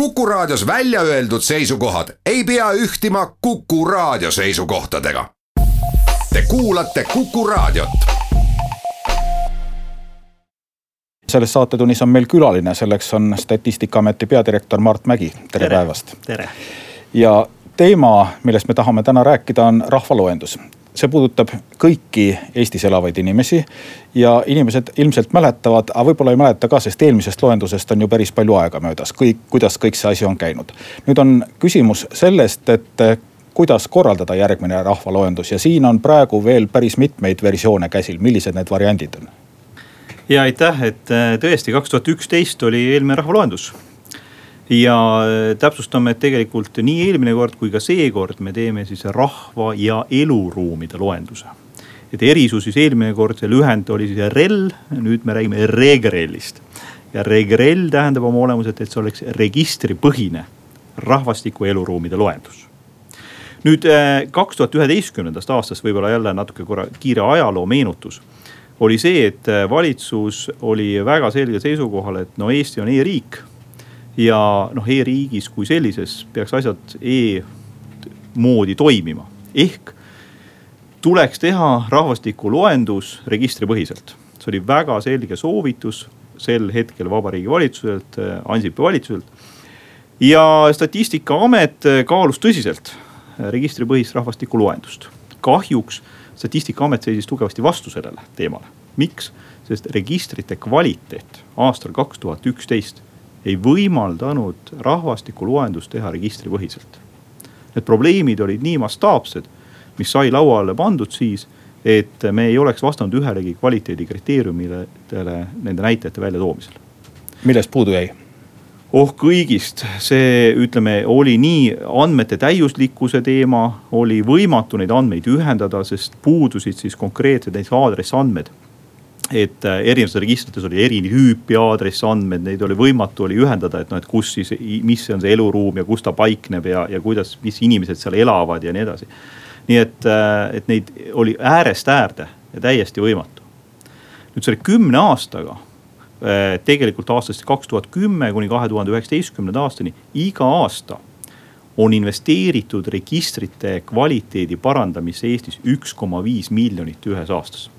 Kuku Raadios välja öeldud seisukohad ei pea ühtima Kuku Raadio seisukohtadega. Te kuulate Kuku Raadiot. selles saatetunnis on meil külaline, selleks on Statistikaameti peadirektor Mart Mägi, tere, päevast. tere. ja teema, millest me tahame täna rääkida, on rahvaloendus see puudutab kõiki Eestis elavaid inimesi ja inimesed ilmselt mäletavad, aga võib-olla ei mäleta ka, sest eelmisest loendusest on ju päris palju aega möödas, kõik, kuidas kõik see asi on käinud. nüüd on küsimus sellest, et kuidas korraldada järgmine rahvaloendus ja siin on praegu veel päris mitmeid versioone käsil, millised need variandid on? ja aitäh, et äh, tõesti kaks tuhat üksteist oli eelmine rahvaloendus ja äh, täpsustame, et tegelikult nii eelmine kord kui ka seekord me teeme siis rahva ja eluruumide loenduse. et erisus siis eelmine kord, see lühend oli siis REL, nüüd me räägime REGREL-ist. ja REGREL tähendab oma olemuselt, et see oleks registripõhine rahvastiku eluruumide loendus nüüd äh, kaks tuhat üheteistkümnendast aastast võib-olla jälle natuke korra kiire ajaloo meenutus oli see, et äh, valitsus oli väga selgel seisukohal, et no Eesti on e-riik ja noh, e-riigis kui sellises peaks asjad e-moodi toimima, ehk tuleks teha rahvastikuloendus registripõhiselt. see oli väga selge soovitus sel hetkel Vabariigi Valitsuselt, Ansipi valitsuselt. ja statistikaamet kaalus tõsiselt registripõhist rahvastikuloendust. kahjuks statistikaamet seisis tugevasti vastu sellele teemale. miks? sest registrite kvaliteet aastal kaks tuhat üksteist ei võimaldanud rahvastikuloendust teha registripõhiselt. Need probleemid olid nii mastaapsed, mis sai lauale pandud siis, et me ei oleks vastanud ühelegi kvaliteedikriteeriumile nende näitajate väljatoomisel. millest puudu jäi? oh kõigist, see ütleme, oli nii andmete täiuslikkuse teema, oli võimatu neid andmeid ühendada, sest puudusid siis konkreetsed näiteks aadressandmed et äh, erinevates registrites oli eri tüüpi aadressiandmed, neid oli võimatu oli ühendada, et noh, et kus siis, mis on see eluruum ja kus ta paikneb ja, ja kuidas, mis inimesed seal elavad ja nii edasi. nii et, äh, et neid oli äärest äärde ja täiesti võimatu. nüüd selle kümne aastaga, äh, tegelikult aastast kaks tuhat kümme kuni kahe tuhande üheksateistkümnenda aastani, iga aasta on investeeritud registrite kvaliteedi parandamisse Eestis üks koma viis miljonit ühes aastas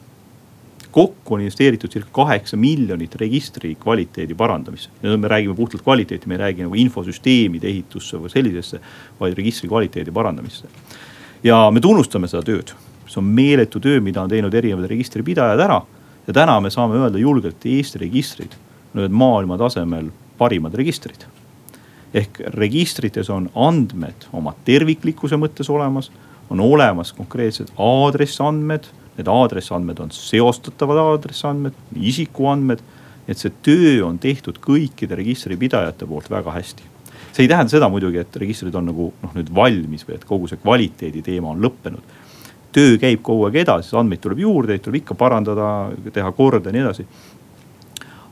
kokku on investeeritud circa kaheksa miljonit registri kvaliteedi parandamisse. ja me räägime puhtalt kvaliteeti, me ei räägi nagu infosüsteemide ehitusse või sellisesse, vaid registri kvaliteedi parandamisse. ja me tunnustame seda tööd, see on meeletu töö, mida on teinud erinevad registripidajad ära. ja täna me saame öelda julgelt, Eesti registrid on ühed maailma tasemel parimad registrid ehk registrites on andmed oma terviklikkuse mõttes olemas, on olemas konkreetsed aadressandmed Need aadressiandmed on seostatavad aadressiandmed, isikuandmed. et see töö on tehtud kõikide registripidajate poolt väga hästi. see ei tähenda seda muidugi, et registrid on nagu noh, nüüd valmis või et kogu see kvaliteedi teema on lõppenud. töö käib kogu aeg edasi, andmeid tuleb juurde, neid tuleb ikka parandada, teha korda ja nii edasi.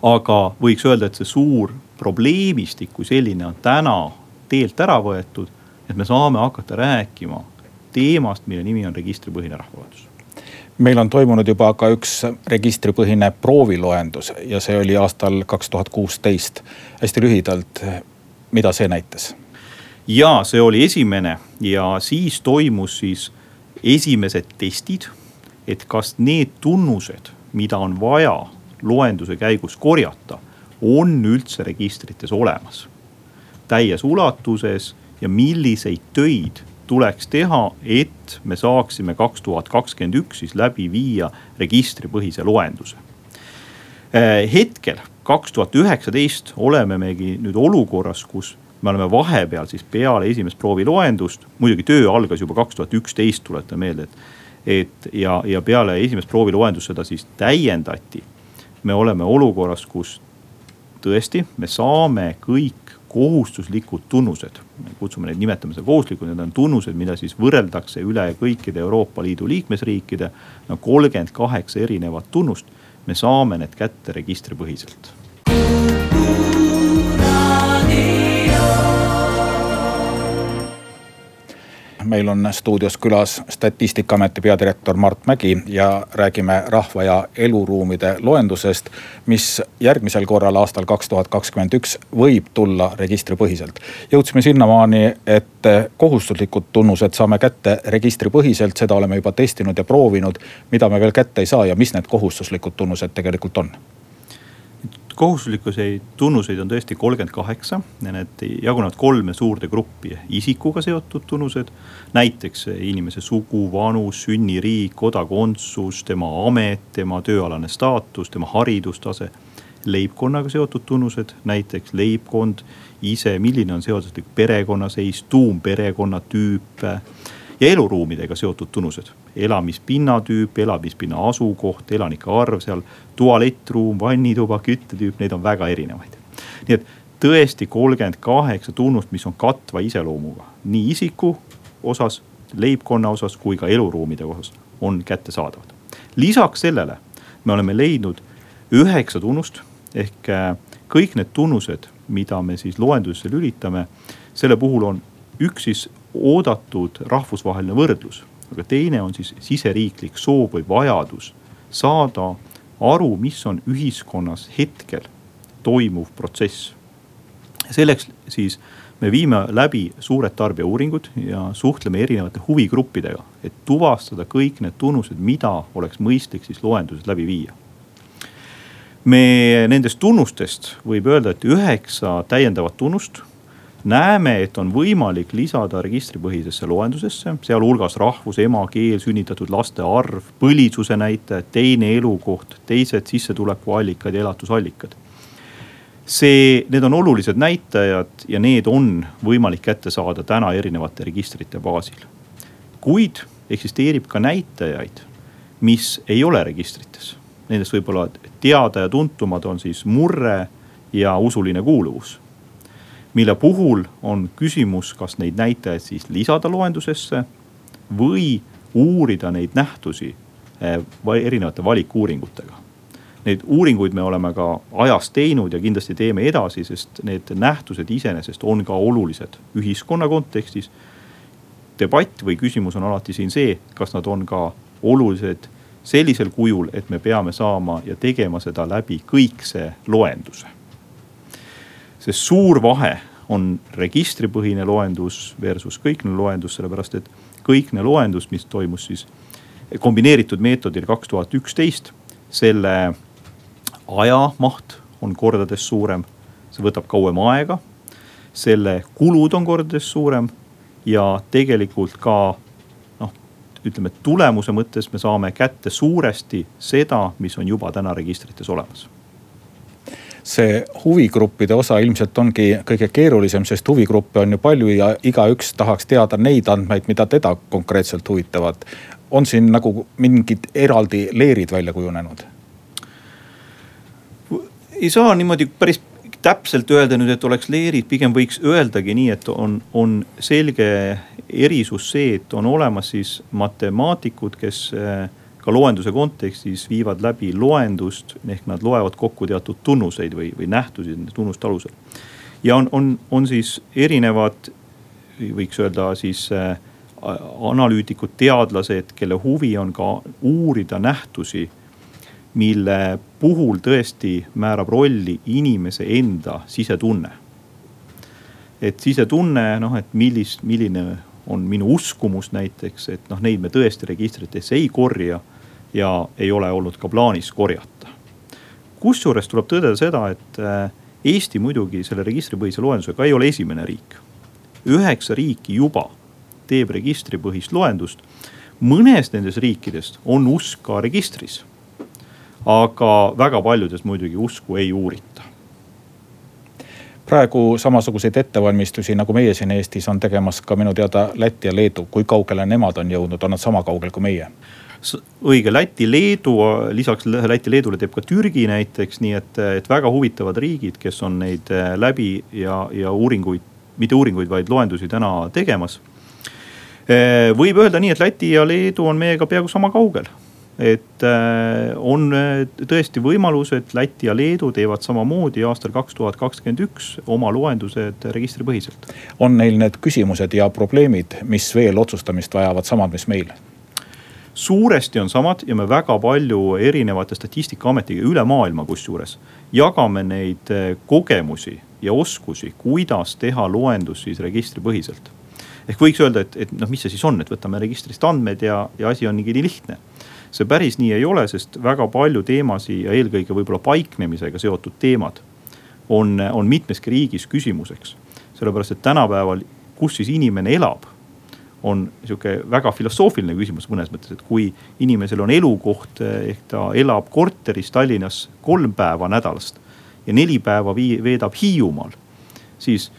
aga võiks öelda, et see suur probleemistik kui selline on täna teelt ära võetud. et me saame hakata rääkima teemast, mille nimi on registripõhine rahvaloendus meil on toimunud juba ka üks registripõhine prooviloendus ja see oli aastal kaks tuhat kuusteist. hästi lühidalt, mida see näitas? ja see oli esimene ja siis toimus siis esimesed testid, et kas need tunnused, mida on vaja loenduse käigus korjata, on üldse registrites olemas täies ulatuses ja milliseid töid tuleks teha, et me saaksime kaks tuhat kakskümmend üks siis läbi viia registripõhise loenduse. Äh, hetkel kaks tuhat üheksateist oleme megi nüüd olukorras, kus me oleme vahepeal siis peale esimest prooviloendust, muidugi töö algas juba kaks tuhat üksteist, tuletan meelde, et. et ja, ja peale esimest prooviloendust seda siis täiendati. me oleme olukorras, kus tõesti, me saame kõik kohustuslikud tunnused. kutsume neid, nimetame seda kohustuslikud, need on tunnused, mida siis võrreldakse üle kõikide Euroopa Liidu liikmesriikide. no kolmkümmend kaheksa erinevat tunnust, me saame need kätte registripõhiselt. Meil on stuudios külas statistikaameti peadirektor Mart Mägi ja räägime rahva ja eluruumide loendusest. mis järgmisel korral aastal kaks tuhat kakskümmend üks võib tulla registripõhiselt. jõudsime sinnamaani, et kohustuslikud tunnused saame kätte registripõhiselt, seda oleme juba testinud ja proovinud. mida me veel kätte ei saa ja mis need kohustuslikud tunnused tegelikult on? Kohustuslikkuseid tunnuseid on tõesti kolmkümmend kaheksa ja need jagunevad kolme suurde gruppi. isikuga seotud tunnused, näiteks inimese sugu, vanus, sünniriik, kodakondsus, tema amet, tema tööalane staatus, tema haridustase. leibkonnaga seotud tunnused, näiteks leibkond ise, milline on seoslik perekonnaseis, tuumperekonna tüüp ja eluruumidega seotud tunnused. Elamispinna tüüp, elamispinna asukoht, elanike arv seal, tualettruum, vannituba, küttetüüp, neid on väga erinevaid. nii et tõesti kolmkümmend kaheksa tunnust, mis on katva iseloomuga nii isiku osas, leibkonna osas kui ka eluruumide osas on kättesaadavad. lisaks sellele me oleme leidnud üheksa tunnust ehk äh, kõik need tunnused, mida me siis loendusesse lülitame, selle puhul on üks siis oodatud rahvusvaheline võrdlus, aga teine on siis siseriiklik soov või vajadus saada aru, mis on ühiskonnas hetkel toimuv protsess. selleks siis me viime läbi suured tarbijauuringud ja suhtleme erinevate huvigruppidega, et tuvastada kõik need tunnused, mida oleks mõistlik siis loenduses läbi viia. me nendest tunnustest võib öelda, et üheksa täiendavat tunnust näeme, et on võimalik lisada registripõhisesse loendusesse, sealhulgas rahvus, emakeel, sünnitatud laste arv, põlisuse näitajad, teine elukoht, teised sissetulekuallikad ja elatusallikad. see, need on olulised näitajad ja need on võimalik kätte saada täna erinevate registrite baasil. kuid eksisteerib ka näitajaid, mis ei ole registrites. Nendest võib-olla teada ja tuntumad on siis murre ja usuline kuuluvus mille puhul on küsimus, kas neid näitajaid siis lisada loendusesse või uurida neid nähtusi eh, erinevate valikuuringutega. Neid uuringuid me oleme ka ajas teinud ja kindlasti teeme edasi, sest need nähtused iseenesest on ka olulised ühiskonna kontekstis. debatt või küsimus on alati siin see, kas nad on ka olulised sellisel kujul, et me peame saama ja tegema seda läbi kõikse loenduse sest suur vahe on registripõhine loendus versus kõikne loendus, sellepärast et kõikne loendus, mis toimus siis kombineeritud meetodil kaks tuhat üksteist, selle ajamaht on kordades suurem, see võtab kauem aega. selle kulud on kordades suurem ja tegelikult ka noh, ütleme tulemuse mõttes me saame kätte suuresti seda, mis on juba täna registrites olemas see huvigruppide osa ilmselt ongi kõige keerulisem, sest huvigruppe on ju palju ja igaüks tahaks teada neid andmeid, mida teda konkreetselt huvitavad. on siin nagu mingid eraldi leerid välja kujunenud? ei saa niimoodi päris täpselt öelda nüüd, et oleks leerid, pigem võiks öeldagi nii, et on, on selge erisus see, et on olemas siis matemaatikud, kes äh, ka loenduse kontekstis viivad läbi loendust, ehk nad loevad kokku teatud tunnuseid või, või nähtusi nende tunnuste alusel. ja on, on, on siis erinevad, võiks öelda siis äh, analüütikud, teadlased, kelle huvi on ka uurida nähtusi mille puhul tõesti määrab rolli inimese enda sisetunne. et sisetunne noh, et millist, milline on minu uskumus näiteks, et noh, neid me tõesti registritesse ei korja ja ei ole olnud ka plaanis korjata. kusjuures tuleb tõdeda seda, et äh, Eesti muidugi selle registripõhise loendusega ei ole esimene riik. üheksa riiki juba teeb registripõhist loendust. mõnes nendest riikidest on usk ka registris. aga väga paljudes muidugi usku ei uurita praegu samasuguseid ettevalmistusi nagu meie siin Eestis on tegemas ka minu teada Läti ja Leedu, kui kaugele nemad on jõudnud, on nad sama kaugel kui meie? Õige, Läti, Leedu, lisaks Läti, Leedule teeb ka Türgi näiteks, nii et, et väga huvitavad riigid, kes on neid äh, läbi ja, ja uuringuid, mitte uuringuid, vaid loendusi täna tegemas. Äh, võib öelda nii, et Läti ja Leedu on meiega peaaegu sama kaugel et äh, on tõesti võimalus, et Läti ja Leedu teevad samamoodi aastal kaks tuhat kakskümmend üks oma loendused registripõhiselt. on neil need küsimused ja probleemid, mis veel otsustamist vajavad, samad, mis meil? Suuresti on samad ja me väga palju erinevate statistikaametiga üle maailma kusjuures jagame neid äh, kogemusi ja oskusi, kuidas teha loendus siis registripõhiselt. ehk võiks öelda, et, et noh, mis see siis on, et võtame registrist andmed ja, ja asi on nii lihtne see päris nii ei ole, sest väga palju teemasid ja eelkõige võib-olla paiknemisega seotud teemad on, on mitmeski riigis küsimuseks. sellepärast, et tänapäeval, kus siis inimene elab, on sihuke väga filosoofiline küsimus mõnes mõttes, et kui inimesel on elukoht ehk ta elab korteris Tallinnas kolm päeva nädalast ja neli päeva vii, veedab Hiiumaal, siis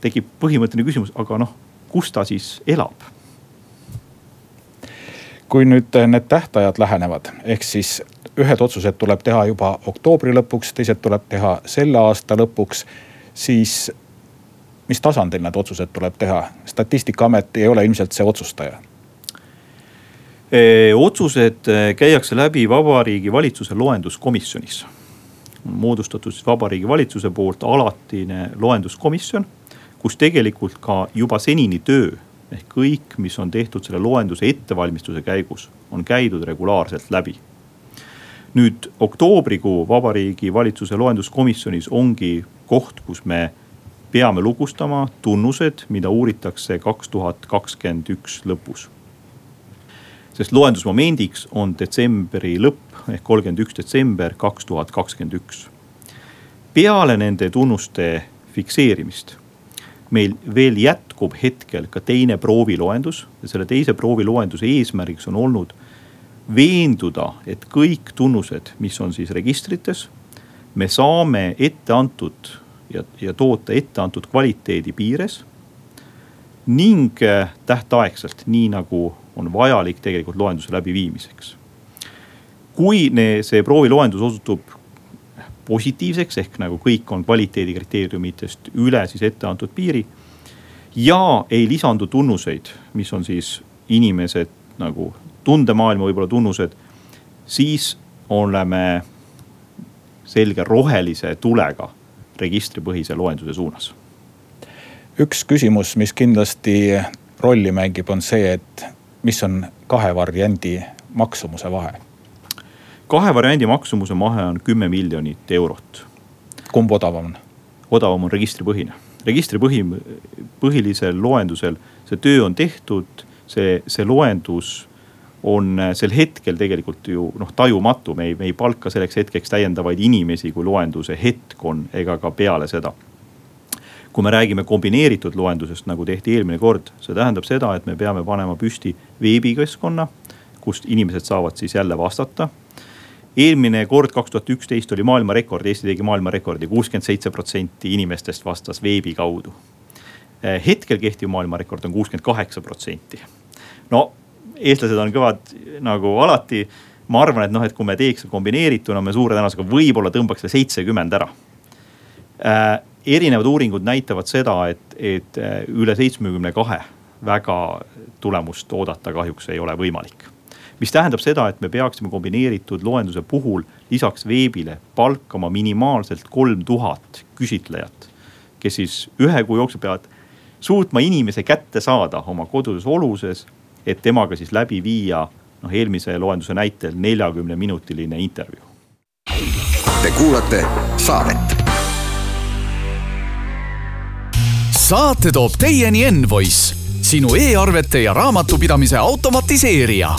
tekib põhimõtteline küsimus, aga noh, kus ta siis elab? Kui nüüd need tähtajad lähenevad, ehk siis ühed otsused tuleb teha juba oktoobri lõpuks, teised tuleb teha selle aasta lõpuks, siis mis tasandil need otsused tuleb teha? statistikaamet ei ole ilmselt see otsustaja otsused e, käiakse läbi Vabariigi Valitsuse loenduskomisjonis. moodustatud siis Vabariigi Valitsuse poolt alatine loenduskomisjon, kus tegelikult ka juba senini töö ehk kõik, mis on tehtud selle loenduse ettevalmistuse käigus, on käidud regulaarselt läbi. nüüd oktoobrikuu Vabariigi Valitsuse loenduskomisjonis ongi koht, kus me peame lugustama tunnused, mida uuritakse kaks tuhat kakskümmend üks lõpus. sest loendusmomendiks on detsembri lõpp ehk kolmkümmend üks detsember kaks tuhat kakskümmend üks. peale nende tunnuste fikseerimist meil veel jätkub hetkel ka teine prooviloendus ja selle teise prooviloenduse eesmärgiks on olnud veenduda, et kõik tunnused, mis on siis registrites, me saame ette antud ja, ja toota ette antud kvaliteedi piires. ning äh, tähtaegselt, nii nagu on vajalik tegelikult loenduse läbiviimiseks. kui see prooviloendus osutub positiivseks ehk nagu kõik on kvaliteedikriteeriumitest üle siis ette antud piiri. ja ei lisandu tunnuseid, mis on siis inimesed nagu tundemaailma võib-olla tunnused, siis oleme selge rohelise tulega registripõhise loenduse suunas. üks küsimus, mis kindlasti rolli mängib, on see, et mis on kahe variandi maksumuse vahe kahe variandi maksumuse mahe on kümme miljonit eurot. kumb odavam on? odavam on registripõhine, registripõhi, põhilisel loendusel see töö on tehtud, see, see loendus on sel hetkel tegelikult ju noh tajumatu, me ei, me ei palka selleks hetkeks täiendavaid inimesi, kui loenduse hetk on, ega ka peale seda. kui me räägime kombineeritud loendusest, nagu tehti eelmine kord, see tähendab seda, et me peame panema püsti veebikeskkonna, kust inimesed saavad siis jälle vastata eelmine kord, kaks tuhat üksteist oli maailmarekord, Eesti tegi maailmarekordi, kuuskümmend seitse protsenti inimestest vastas veebi kaudu. Eh, hetkel kehtiv maailmarekord on kuuskümmend kaheksa protsenti. no eestlased on kõvad nagu alati. ma arvan, et noh, et kui me teeks kombineerituna, me suure tõenäosusega võib-olla tõmbaks selle seitsekümmend ära äh,. erinevad uuringud näitavad seda, et, et eh, üle seitsmekümne kahe väga tulemust oodata kahjuks ei ole võimalik mis tähendab seda, et me peaksime kombineeritud loenduse puhul lisaks veebile palkama minimaalselt kolm tuhat küsitlejat. kes siis ühe kuu jooksul peavad suutma inimese kätte saada oma koduses oluses, et temaga siis läbi viia noh, eelmise loenduse näitel neljakümne minutiline intervjuu. Te kuulate saadet. saate toob teieni Envoice, sinu e-arvete ja raamatupidamise automatiseerija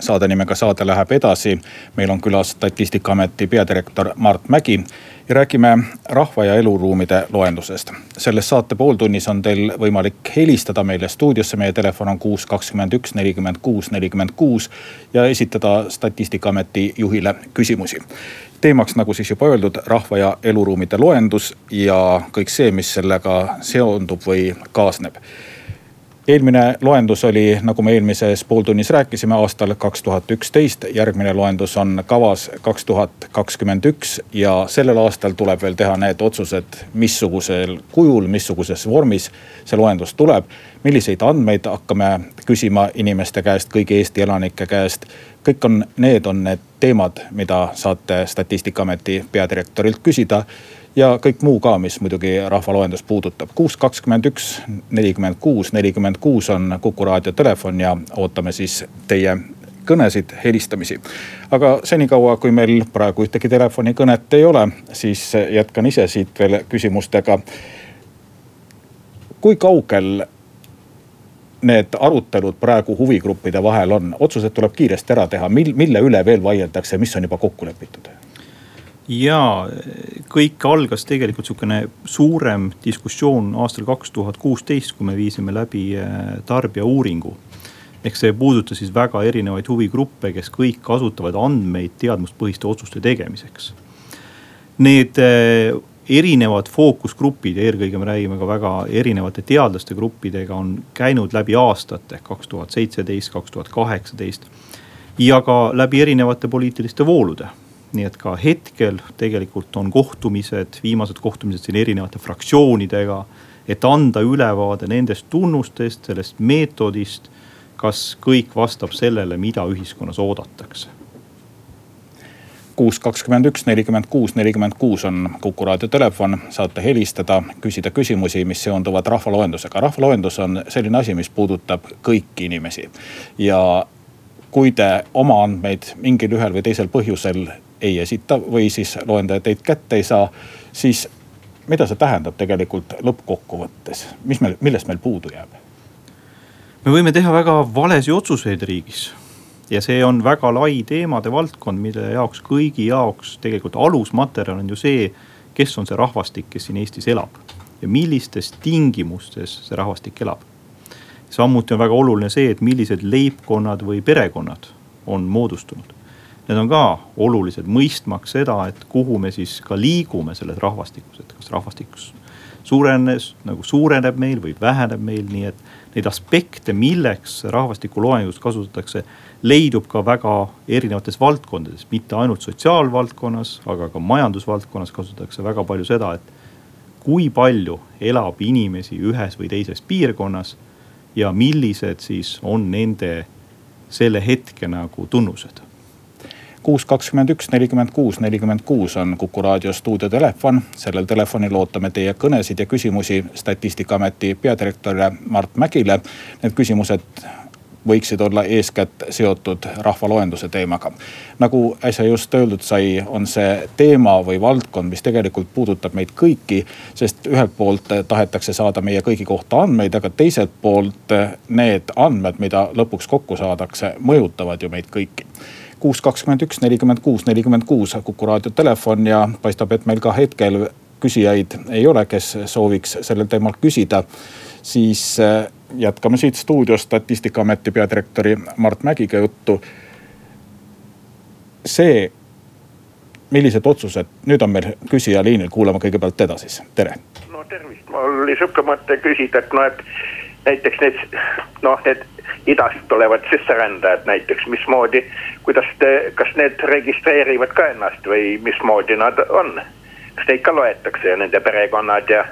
saade nimega Saade läheb edasi. meil on külas statistikaameti peadirektor Mart Mägi ja räägime rahva ja eluruumide loendusest. selles saate pooltunnis on teil võimalik helistada meile stuudiosse, meie telefon on kuus, kakskümmend üks, nelikümmend kuus, nelikümmend kuus ja esitada statistikaameti juhile küsimusi teemaks, nagu siis juba öeldud, rahva ja eluruumide loendus ja kõik see, mis sellega seondub või kaasneb eelmine loendus oli, nagu me eelmises pooltunnis rääkisime, aastal kaks tuhat üksteist, järgmine loendus on kavas kaks tuhat kakskümmend üks ja sellel aastal tuleb veel teha need otsused, missugusel kujul, missuguses vormis see loendus tuleb. milliseid andmeid hakkame küsima inimeste käest, kõigi Eesti elanike käest. kõik on, need on need teemad, mida saate statistikaameti peadirektorilt küsida ja kõik muu ka, mis muidugi rahvaloendust puudutab. kuus, kakskümmend üks, nelikümmend kuus, nelikümmend kuus on Kuku raadio telefon ja ootame siis teie kõnesid, helistamisi. aga senikaua, kui meil praegu ühtegi telefonikõnet ei ole, siis jätkan ise siit veel küsimustega. kui kaugel need arutelud praegu huvigruppide vahel on, otsused tuleb kiiresti ära teha, mil, mille üle veel vaieldakse, mis on juba kokku lepitud? Ja kõik algas tegelikult sihukene suurem diskussioon aastal kaks tuhat kuusteist, kui me viisime läbi äh, tarbijauuringu. ehk see puudutas siis väga erinevaid huvigruppe, kes kõik kasutavad andmeid teadmuspõhiste otsuste tegemiseks. Need äh, erinevad fookusgrupid eelkõige me räägime ka väga erinevate teadlaste gruppidega on käinud läbi aastate, kaks tuhat seitseteist, kaks tuhat kaheksateist. ja ka läbi erinevate poliitiliste voolude nii et ka hetkel tegelikult on kohtumised, viimased kohtumised siin erinevate fraktsioonidega. et anda ülevaade nendest tunnustest, sellest meetodist, kas kõik vastab sellele, mida ühiskonnas oodatakse kuus, kakskümmend üks, nelikümmend kuus, nelikümmend kuus on Kuku raadio telefon, saate helistada, küsida küsimusi, mis seonduvad rahvaloendusega. rahvaloendus on selline asi, mis puudutab kõiki inimesi ja kui te oma andmeid mingil ühel või teisel põhjusel ei esita või siis loendaja teid kätte ei saa, siis mida see tähendab tegelikult lõppkokkuvõttes, mis meil, millest meil puudu jääb? me võime teha väga valesid otsuseid riigis ja see on väga lai teemade valdkond, mille jaoks kõigi jaoks tegelikult alusmaterjal on ju see, kes on see rahvastik, kes siin Eestis elab ja millistes tingimustes see rahvastik elab. samuti on väga oluline see, et millised leibkonnad või perekonnad on moodustunud need on ka olulised mõistmaks seda, et kuhu me siis ka liigume selles rahvastikus, et kas rahvastikus suurenes, nagu suureneb meil või väheneb meil, nii et neid aspekte, milleks rahvastikuloengus kasutatakse, leidub ka väga erinevates valdkondades, mitte ainult sotsiaalvaldkonnas, aga ka majandusvaldkonnas kasutatakse väga palju seda, et kui palju elab inimesi ühes või teises piirkonnas ja millised siis on nende selle hetke nagu tunnused kuus, kakskümmend üks, nelikümmend kuus, nelikümmend kuus on Kuku raadio stuudiotelefon. sellel telefonil ootame teie kõnesid ja küsimusi statistikaameti peadirektorile Mart Mägile. Need küsimused võiksid olla eeskätt seotud rahvaloenduse teemaga. nagu äsja just öeldud sai, on see teema või valdkond, mis tegelikult puudutab meid kõiki. sest ühelt poolt tahetakse saada meie kõigi kohta andmeid, aga teiselt poolt need andmed, mida lõpuks kokku saadakse, mõjutavad ju meid kõiki kuus, kakskümmend üks, nelikümmend kuus, nelikümmend kuus Kuku raadio telefon ja paistab, et meil ka hetkel küsijaid ei ole, kes sooviks sellel teemal küsida. siis äh, jätkame siit stuudiost statistikaameti peadirektori Mart Mägiga juttu. see, millised otsused, nüüd on meil küsija liinil, kuulame kõigepealt teda siis, tere. no tervist, mul oli sihuke mõte küsida, et noh, et näiteks need noh, need idast tulevad sisserändajad näiteks, mismoodi, kuidas te, kas need registreerivad ka ennast või mismoodi nad on? kas neid ka loetakse ja nende perekonnad ja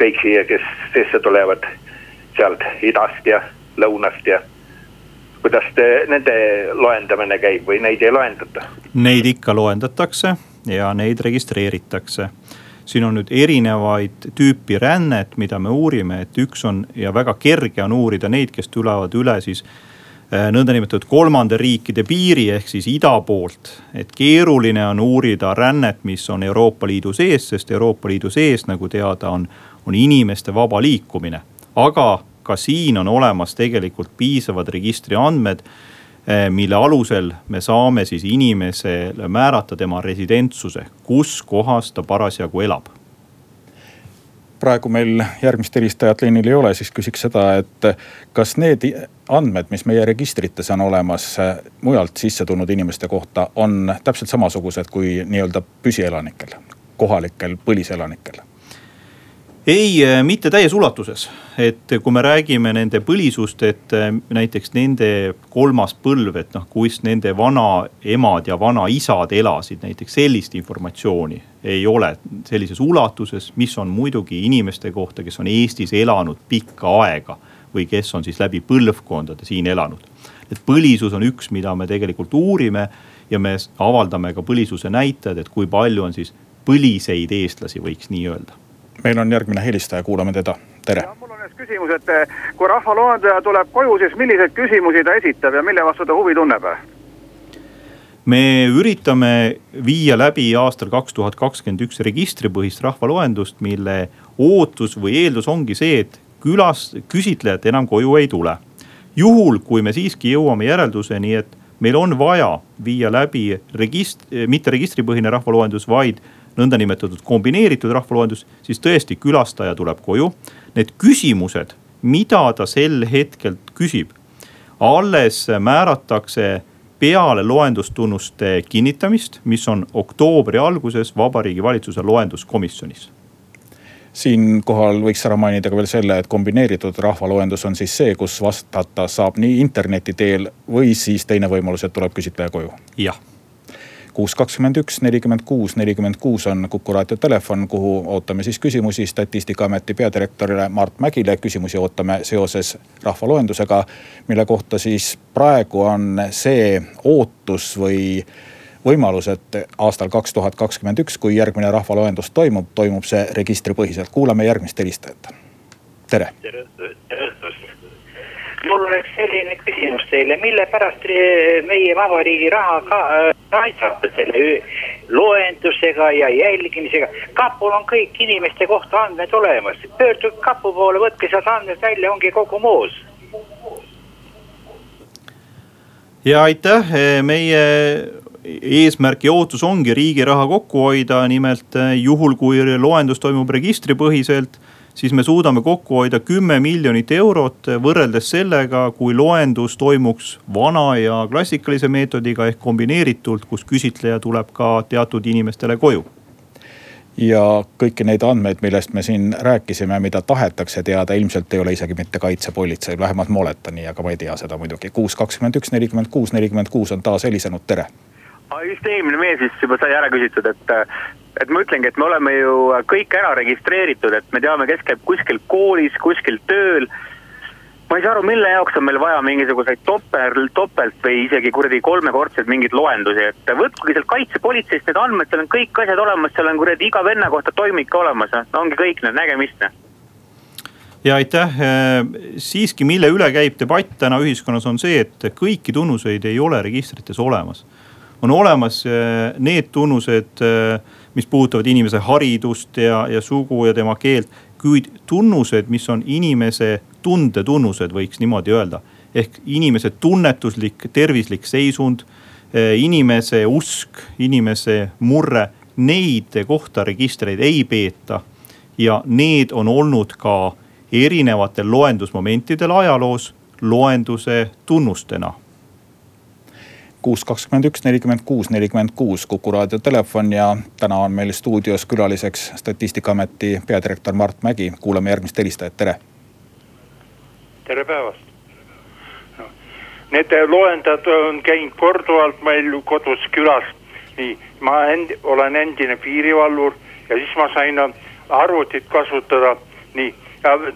kõik siia, kes sisse tulevad sealt idast ja lõunast ja kuidas te, nende loendamine käib või neid ei loendata? Neid ikka loendatakse ja neid registreeritakse siin on nüüd erinevaid tüüpi rännet, mida me uurime, et üks on ja väga kerge on uurida neid, kes tulevad üle siis nõndanimetatud kolmanda riikide piiri ehk siis ida poolt. et keeruline on uurida rännet, mis on Euroopa Liidu sees, sest Euroopa Liidu sees, nagu teada on, on inimeste vaba liikumine. aga ka siin on olemas tegelikult piisavad registriandmed Eh, mille alusel me saame siis inimesele määrata tema residentsuse, kus kohas ta parasjagu elab praegu meil järgmist helistajat liinil ei ole, siis küsiks seda, et kas need andmed, mis meie registrites on olemas mujalt sisse tulnud inimeste kohta, on täpselt samasugused kui nii-öelda püsielanikel, kohalikel põliselanikel? ei, äh, mitte täies ulatuses, et kui me räägime nende põlisust, et äh, näiteks nende kolmas põlv, et noh, kus nende vanaemad ja vanaisad elasid, näiteks sellist informatsiooni ei ole sellises ulatuses, mis on muidugi inimeste kohta, kes on Eestis elanud pikka aega või kes on siis läbi põlvkondade siin elanud. et põlisus on üks, mida me tegelikult uurime ja me avaldame ka põlisuse näitajad, et kui palju on siis põliseid eestlasi, võiks nii öelda meil on järgmine helistaja, kuulame teda, tere. mul on üks küsimus, et eh, kui rahvaloendaja tuleb koju, siis milliseid küsimusi ta esitab ja mille vastu ta huvi tunneb? me üritame viia läbi aastal kaks tuhat kakskümmend üks registripõhist rahvaloendust, mille ootus või eeldus ongi see, et külas, küsitlejad enam koju ei tule. juhul, kui me siiski jõuame järelduseni, et meil on vaja viia läbi regist-, mitte registripõhine rahvaloendus, vaid nõndanimetatud kombineeritud rahvaloendus, siis tõesti külastaja tuleb koju. Need küsimused, mida ta sel hetkel küsib, alles määratakse peale loendustunnuste kinnitamist, mis on oktoobri alguses Vabariigi Valitsuse loenduskomisjonis siinkohal võiks ära mainida ka veel selle, et kombineeritud rahvaloendus on siis see, kus vastata saab nii interneti teel või siis teine võimalus, et tuleb küsitleja koju. jah kuus, kakskümmend üks, nelikümmend kuus, nelikümmend kuus on Kuku raadio telefon, kuhu ootame siis küsimusi statistikaameti peadirektorile Mart Mägile. küsimusi ootame seoses rahvaloendusega, mille kohta siis praegu on see ootus või võimalus, et aastal kaks tuhat kakskümmend üks, kui järgmine rahvaloendus toimub, toimub see registripõhiselt. kuulame järgmist helistajat. tere. tere, mul oleks selline küsimus teile, mille pärast meie vabariigi raha ka äh, selle loendusega ja jälgimisega. kapul on kõik inimeste kohta andmed olemas, pöörduge kapu poole, võtke sealt andmed välja, ongi kogu moos. ja aitäh, meie eesmärk ja ootus ongi riigi raha kokku hoida, nimelt juhul, kui loendus toimub registripõhiselt siis me suudame kokku hoida kümme miljonit eurot võrreldes sellega, kui loendus toimuks vana ja klassikalise meetodiga ehk kombineeritult, kus küsitleja tuleb ka teatud inimestele koju ja kõiki neid andmeid, millest me siin rääkisime, mida tahetakse teada, ilmselt ei ole isegi mitte kaitsepolitseil, vähemalt ma oletan nii, aga ma ei tea seda muidugi. kuus, kakskümmend üks, nelikümmend kuus, nelikümmend kuus on taas helisenud, tere. Just eelmine mees vist juba sai ära küsitud, et et ma ütlengi, et me oleme ju kõik ära registreeritud, et me teame, kes käib kuskil koolis, kuskil tööl. ma ei saa aru, mille jaoks on meil vaja mingisuguseid topel, topelt või isegi kuradi kolmekordseid mingeid loendusi, et võtkugi sealt kaitsepolitseist need andmed, seal on kõik asjad olemas, seal on kuradi iga venna kohta toimik olemas, noh ongi kõik need, nägemist noh ja aitäh, siiski, mille üle käib debatt täna ühiskonnas, on see, et kõiki tunnuseid ei ole registrites olemas. On olemas need tunnused mis puudutavad inimese haridust ja, ja sugu ja tema keelt. kuid tunnused, mis on inimese tundetunnused, võiks niimoodi öelda. ehk inimese tunnetuslik, tervislik seisund, eh, inimese usk, inimese murre, neid kohta registreid ei peeta. ja need on olnud ka erinevatel loendusmomentidel ajaloos loenduse tunnustena kuus, kakskümmend üks, nelikümmend kuus, nelikümmend kuus Kuku raadio telefon ja täna on meil stuudios külaliseks statistikaameti peadirektor Mart Mägi. kuulame järgmist helistajat, tere. tere päevast. Need loendajad on käinud korduvalt meil kodus külas. nii, ma end, olen endine piirivalvur ja siis ma sain arvutit kasutada. nii,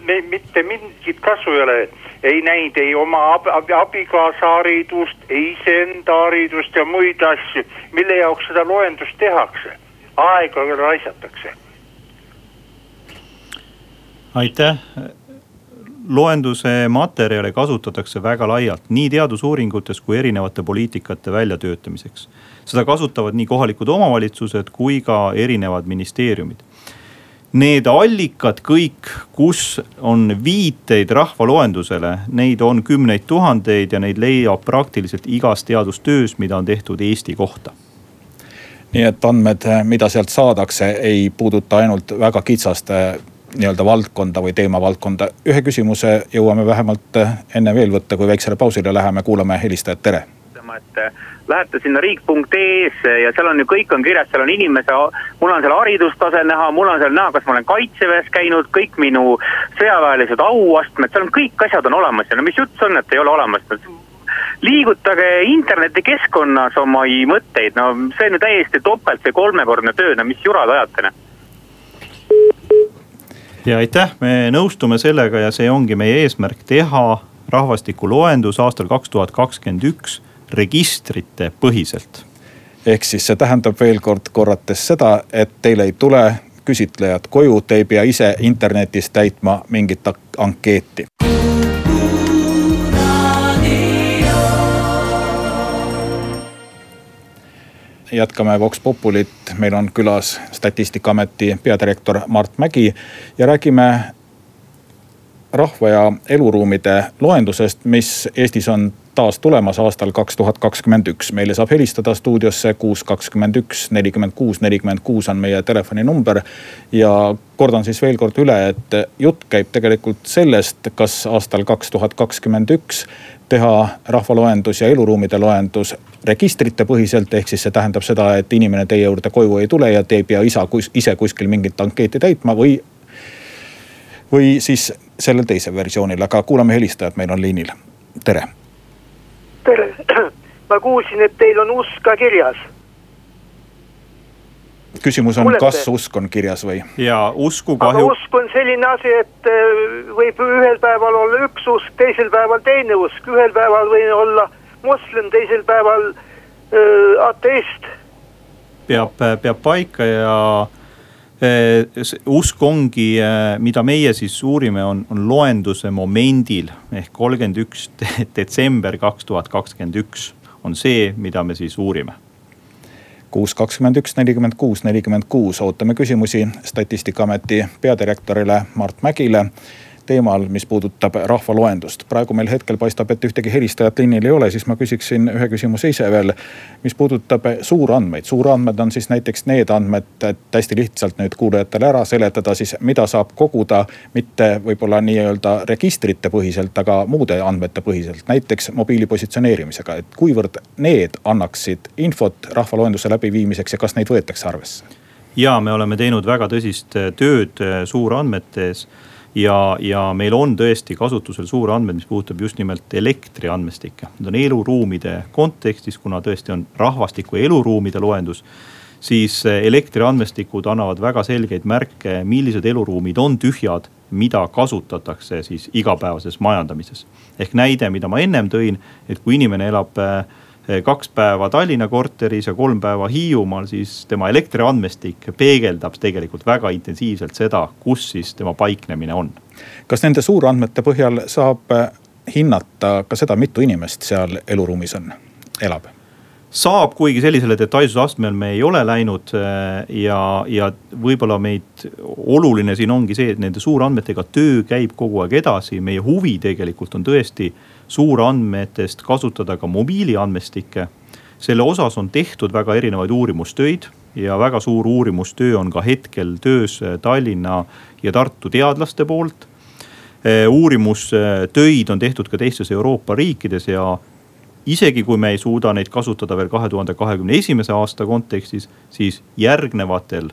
me, mitte mingit kasu ei ole. Ei näinud ei oma ab, ab, abikaasa haridust, ei iseenda haridust ja muid asju, mille jaoks seda loendust tehakse, aega raisatakse. aitäh. Loenduse materjale kasutatakse väga laialt nii teadusuuringutes kui erinevate poliitikate väljatöötamiseks. seda kasutavad nii kohalikud omavalitsused kui ka erinevad ministeeriumid Need allikad kõik, kus on viiteid rahvaloendusele, neid on kümneid tuhandeid ja neid leiab praktiliselt igas teadustöös, mida on tehtud Eesti kohta. Nii et andmed, mida sealt saadakse, ei puuduta ainult väga kitsast nii-öelda valdkonda või teemavaldkonda. ühe küsimuse jõuame vähemalt enne veel võtta, kui väiksele pausile läheme, kuulame helistajat, tere lugema, et äh, lähete sinna riik.ee-sse ja seal on ju kõik on kirjas, seal on inimese, mul on seal haridustase näha, mul on seal näha, kas ma olen kaitseväes käinud, kõik minu sõjaväelised auastmed, seal on kõik asjad on olemas ja no mis jutt see on, et ei ole olemas. Liigutage internetikeskkonnas oma mõtteid, no see on ju täiesti topelt või kolmekordne töö, no mis jura te ajate, noh. Ja aitäh, me nõustume sellega ja see ongi meie eesmärk teha rahvastikuloendus aastal kaks tuhat kakskümmend üks registrite põhiselt. ehk siis see tähendab veel kord korrates seda, et teile ei tule küsitlejad koju, te ei pea ise internetis täitma mingit ankeeti. jätkame Vox Populit, meil on külas statistikaameti peadirektor Mart Mägi ja räägime rahva ja eluruumide loendusest, mis Eestis on taas tulemas aastal kaks tuhat kakskümmend üks. meile saab helistada stuudiosse kuus, kakskümmend üks, nelikümmend kuus, nelikümmend kuus on meie telefoninumber. ja kordan siis veel kord üle, et jutt käib tegelikult sellest, kas aastal kaks tuhat kakskümmend üks teha rahvaloendus ja eluruumide loendus registrite põhiselt, ehk siis see tähendab seda, et inimene teie juurde koju ei tule ja te ei pea isa, ise kuskil mingit ankeeti täitma või. või siis sellel teisel versioonil, aga kuulame helistajat, meil on liinil, tere. Tere, ma kuulsin, et teil on usk ka kirjas küsimus on, kas usk on kirjas või? ja usku kahju. usk on selline asi, et äh, võib ühel päeval olla üks usk, teisel päeval teine usk, ühel päeval võin olla moslem, teisel päeval äh, ateist. peab, peab paika ja usk ongi, äh, mida meie siis uurime, on, on loenduse momendil ehk kolmkümmend üks detsember kaks tuhat kakskümmend üks on see, mida me siis uurime. Kuus, kakskümmend üks, nelikümmend kuus, nelikümmend kuus, ootame küsimusi statistikaameti peadirektorile Mart Mägile teemal, mis puudutab rahvaloendust. praegu meil hetkel paistab, et ühtegi helistajat liinil ei ole, siis ma küsiksin ühe küsimuse ise veel. mis puudutab suurandmeid, suurandmed on siis näiteks need andmed, et hästi lihtsalt nüüd kuulajatele ära seletada siis, mida saab koguda. mitte võib-olla nii-öelda registrite põhiselt, aga muude andmete põhiselt, näiteks mobiili positsioneerimisega, et kuivõrd need annaksid infot rahvaloenduse läbiviimiseks ja kas neid võetakse arvesse? ja me oleme teinud väga tõsist tööd suurandmetes ja, ja meil on tõesti kasutusel suurandmed, mis puudutab just nimelt elektriandmestikke. Need on eluruumide kontekstis, kuna tõesti on rahvastiku eluruumide loendus siis eh, elektriandmestikud annavad väga selgeid märke, millised eluruumid on tühjad, mida kasutatakse siis igapäevases majandamises. ehk näide, mida ma ennem tõin, et kui inimene elab äh, kaks päeva Tallinna korteris ja kolm päeva Hiiumaal, siis tema elektriandmestik peegeldab tegelikult väga intensiivselt seda, kus siis tema paiknemine on. kas nende suurandmete põhjal saab eh, hinnata ka seda, mitu inimest seal eluruumis on, elab? Saab, kuigi sellisele detailsuse astmel me ei ole läinud eh, ja, ja võib-olla meid, oluline siin ongi see, et nende suurandmetega töö käib kogu aeg edasi, meie huvi tegelikult on tõesti suurandmetest kasutada ka mobiiliandmestikke. selle osas on tehtud väga erinevaid uurimustöid ja väga suur uurimustöö on ka hetkel töös Tallinna ja Tartu teadlaste poolt. Eh, uurimustöid on tehtud ka teistes Euroopa riikides ja isegi kui me ei suuda neid kasutada veel kahe tuhande kahekümne esimese aasta kontekstis, siis järgnevatel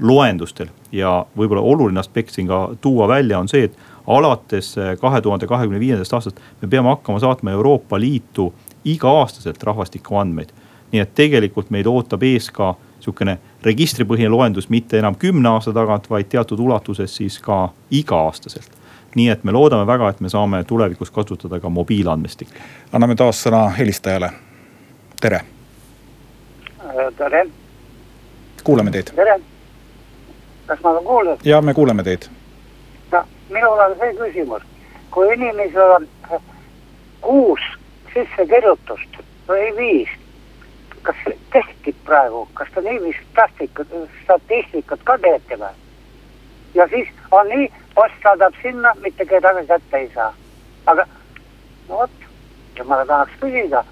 loendustel ja võib-olla oluline aspekt siin ka tuua välja on see, et alates eh, kahe tuhande kahekümne viiendast aastast me peame hakkama saatma Euroopa Liitu iga-aastaselt rahvastikuandmeid. nii et tegelikult meid ootab ees ka sihukene registripõhine loendus mitte enam kümne aasta tagant, vaid teatud ulatuses siis ka iga-aastaselt nii et me loodame väga, et me saame tulevikus kasutada ka mobiilandmestikke. anname taas sõna helistajale, tere. tere. kuulame teid. tere. kas ma olen kuulnud? ja me kuuleme teid minul on see küsimus, kui inimesel on kuus sissekirjutust või viis, kas kehtib praegu, kas te niiviisi statistikat, statistikat ka teete või? Ja siis on nii, post saadab sinna, mitte kedagi kätte ei saa. aga no vot, ja ma tahaks küsida,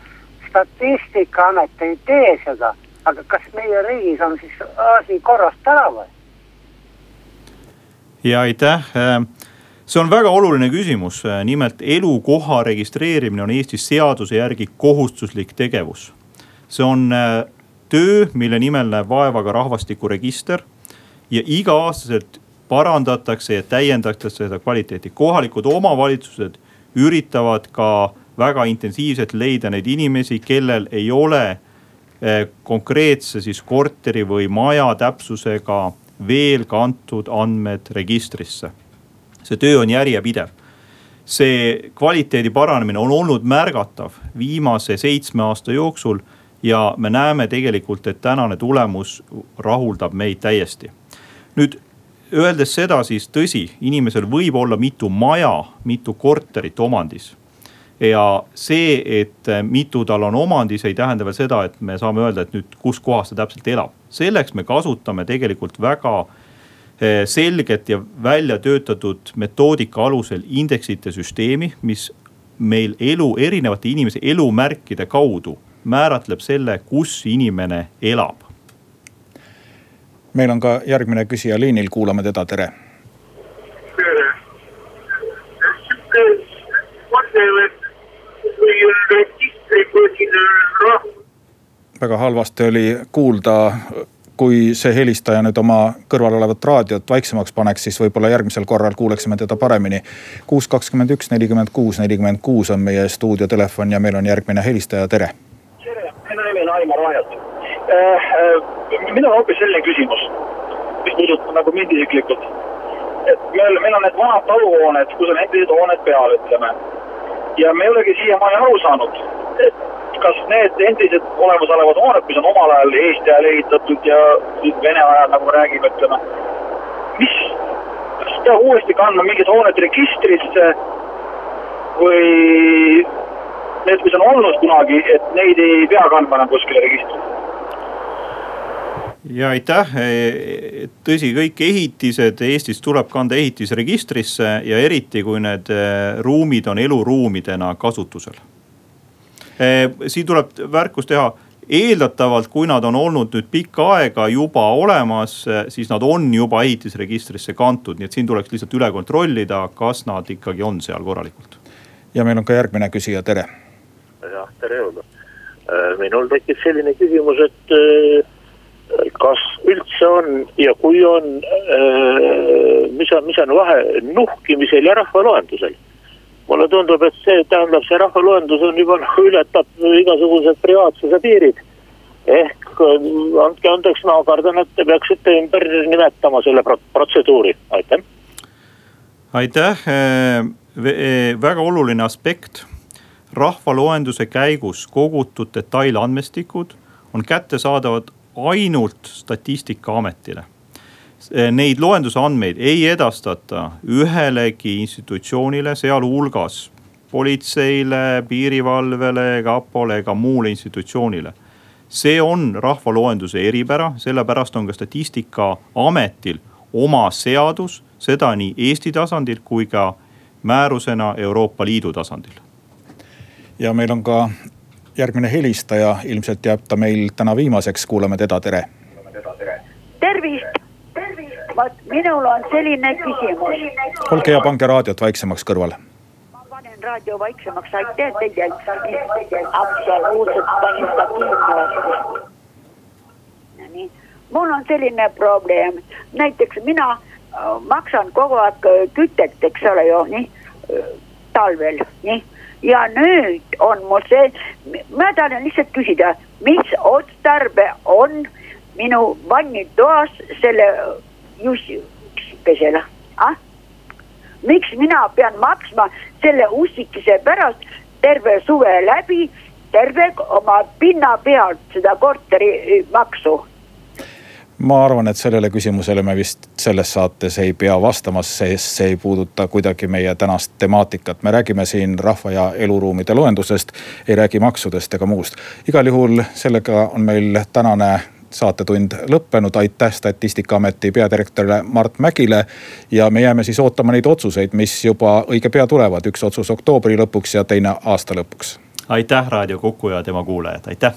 statistikaamet ei tee seda, aga kas meie riigis on siis asi korrast ära või? ja aitäh see on väga oluline küsimus, nimelt elukoha registreerimine on Eestis seaduse järgi kohustuslik tegevus. see on äh, töö, mille nimel näeb vaeva ka rahvastikuregister ja iga-aastaselt parandatakse ja täiendatakse seda kvaliteeti. kohalikud omavalitsused üritavad ka väga intensiivselt leida neid inimesi, kellel ei ole eh, konkreetse siis korteri või maja täpsusega veel kantud andmed registrisse. see töö on järjepidev. see kvaliteedi paranemine on olnud märgatav viimase seitsme aasta jooksul ja me näeme tegelikult, et tänane tulemus rahuldab meid täiesti. nüüd öeldes seda, siis tõsi, inimesel võib olla mitu maja, mitu korterit omandis. ja see, et mitu tal on omandis, ei tähenda veel seda, et me saame öelda, et nüüd kus kohas ta täpselt elab. selleks me kasutame tegelikult väga eh, selget ja välja töötatud metoodika alusel indeksite süsteemi, mis meil elu, erinevate inimese elumärkide kaudu määratleb selle, kus inimene elab. Meil on ka järgmine küsija liinil, kuulame teda, tere. tere. sihuke mõte, et kui on registripõhine rahv-. väga halvasti oli kuulda kui see helistaja nüüd oma kõrval olevat raadiot vaiksemaks paneks, siis võib-olla järgmisel korral kuuleksime teda paremini. kuus, kakskümmend üks, nelikümmend kuus, nelikümmend kuus on meie stuudiotelefon ja meil on järgmine helistaja, tere olen Aimar Rajalt. Äh, äh, minul on hoopis selline küsimus, mis puudutab nagu mind isiklikult. et meil, meil on need vanad taluhooned, kus on endised hooned peal, ütleme. ja me ei olegi siiamaani aru saanud, et kas need endised olemasolevad hooned, mis on omal ajal Eesti ajal ehitatud ja Vene ajal nagu räägime, ütleme. mis, kas peab uuesti kandma mingid hooned registrisse või need, mis on olnud kunagi, et neid ei pea kandma enam kuskile registrisse ja aitäh, tõsi, kõik ehitised Eestis tuleb kanda ehitisregistrisse ja eriti, kui need eh, ruumid on eluruumidena kasutusel. Eh, siin tuleb märkus teha, eeldatavalt, kui nad on olnud nüüd pikka aega juba olemas, siis nad on juba ehitisregistrisse kantud, nii et siin tuleks lihtsalt üle kontrollida, kas nad ikkagi on seal korralikult. ja meil on ka järgmine küsija, tere jah, tere jõudu. Minul tekkis selline küsimus, et kas üldse on ja kui on, äh, mis on, mis on vahe nuhkimisel ja rahvaloendusel? mulle tundub, et see tähendab, see rahvaloendus on juba nagu ületab igasugused privaatsuse piirid. ehk andke andeks, ma kardan, et te peaksite ümber nimetama selle protseduuri, aitäh. aitäh, väga oluline aspekt rahvaloenduse käigus kogutud detailandmestikud on kättesaadavad ainult statistikaametile. Neid loenduse andmeid ei edastata ühelegi institutsioonile, sealhulgas politseile, piirivalvele, kapole ega muule institutsioonile. see on rahvaloenduse eripära, sellepärast on ka statistikaametil oma seadus, seda nii Eesti tasandil kui ka määrusena Euroopa Liidu tasandil ja meil on ka järgmine helistaja, ilmselt jääb ta meil täna viimaseks, kuulame teda, tere. tervist, vot minul on selline küsimus. olge hea, pange raadiot vaiksemaks kõrvale. ma panen raadio vaiksemaks, aitäh teile. absoluutselt panin ta kinni. nii, mul on selline probleem, näiteks mina äh, maksan kogu aeg kütet, eks ole ju, nii äh, talvel, nii ja nüüd on mul see, ma tahan lihtsalt küsida, mis otstarve on minu vannitoas selle jussikesele ah?? miks mina pean maksma selle ussikese pärast terve suve läbi, terve oma pinna pealt seda korteri maksu ma arvan, et sellele küsimusele me vist selles saates ei pea vastama, sest see ei puuduta kuidagi meie tänast temaatikat. me räägime siin rahva ja eluruumide loendusest, ei räägi maksudest ega muust. igal juhul sellega on meil tänane saatetund lõppenud, aitäh statistikaameti peadirektorile Mart Mägile. ja me jääme siis ootama neid otsuseid, mis juba õige pea tulevad, üks otsus oktoobri lõpuks ja teine aasta lõpuks. aitäh Raadio Kuku ja tema kuulajad, aitäh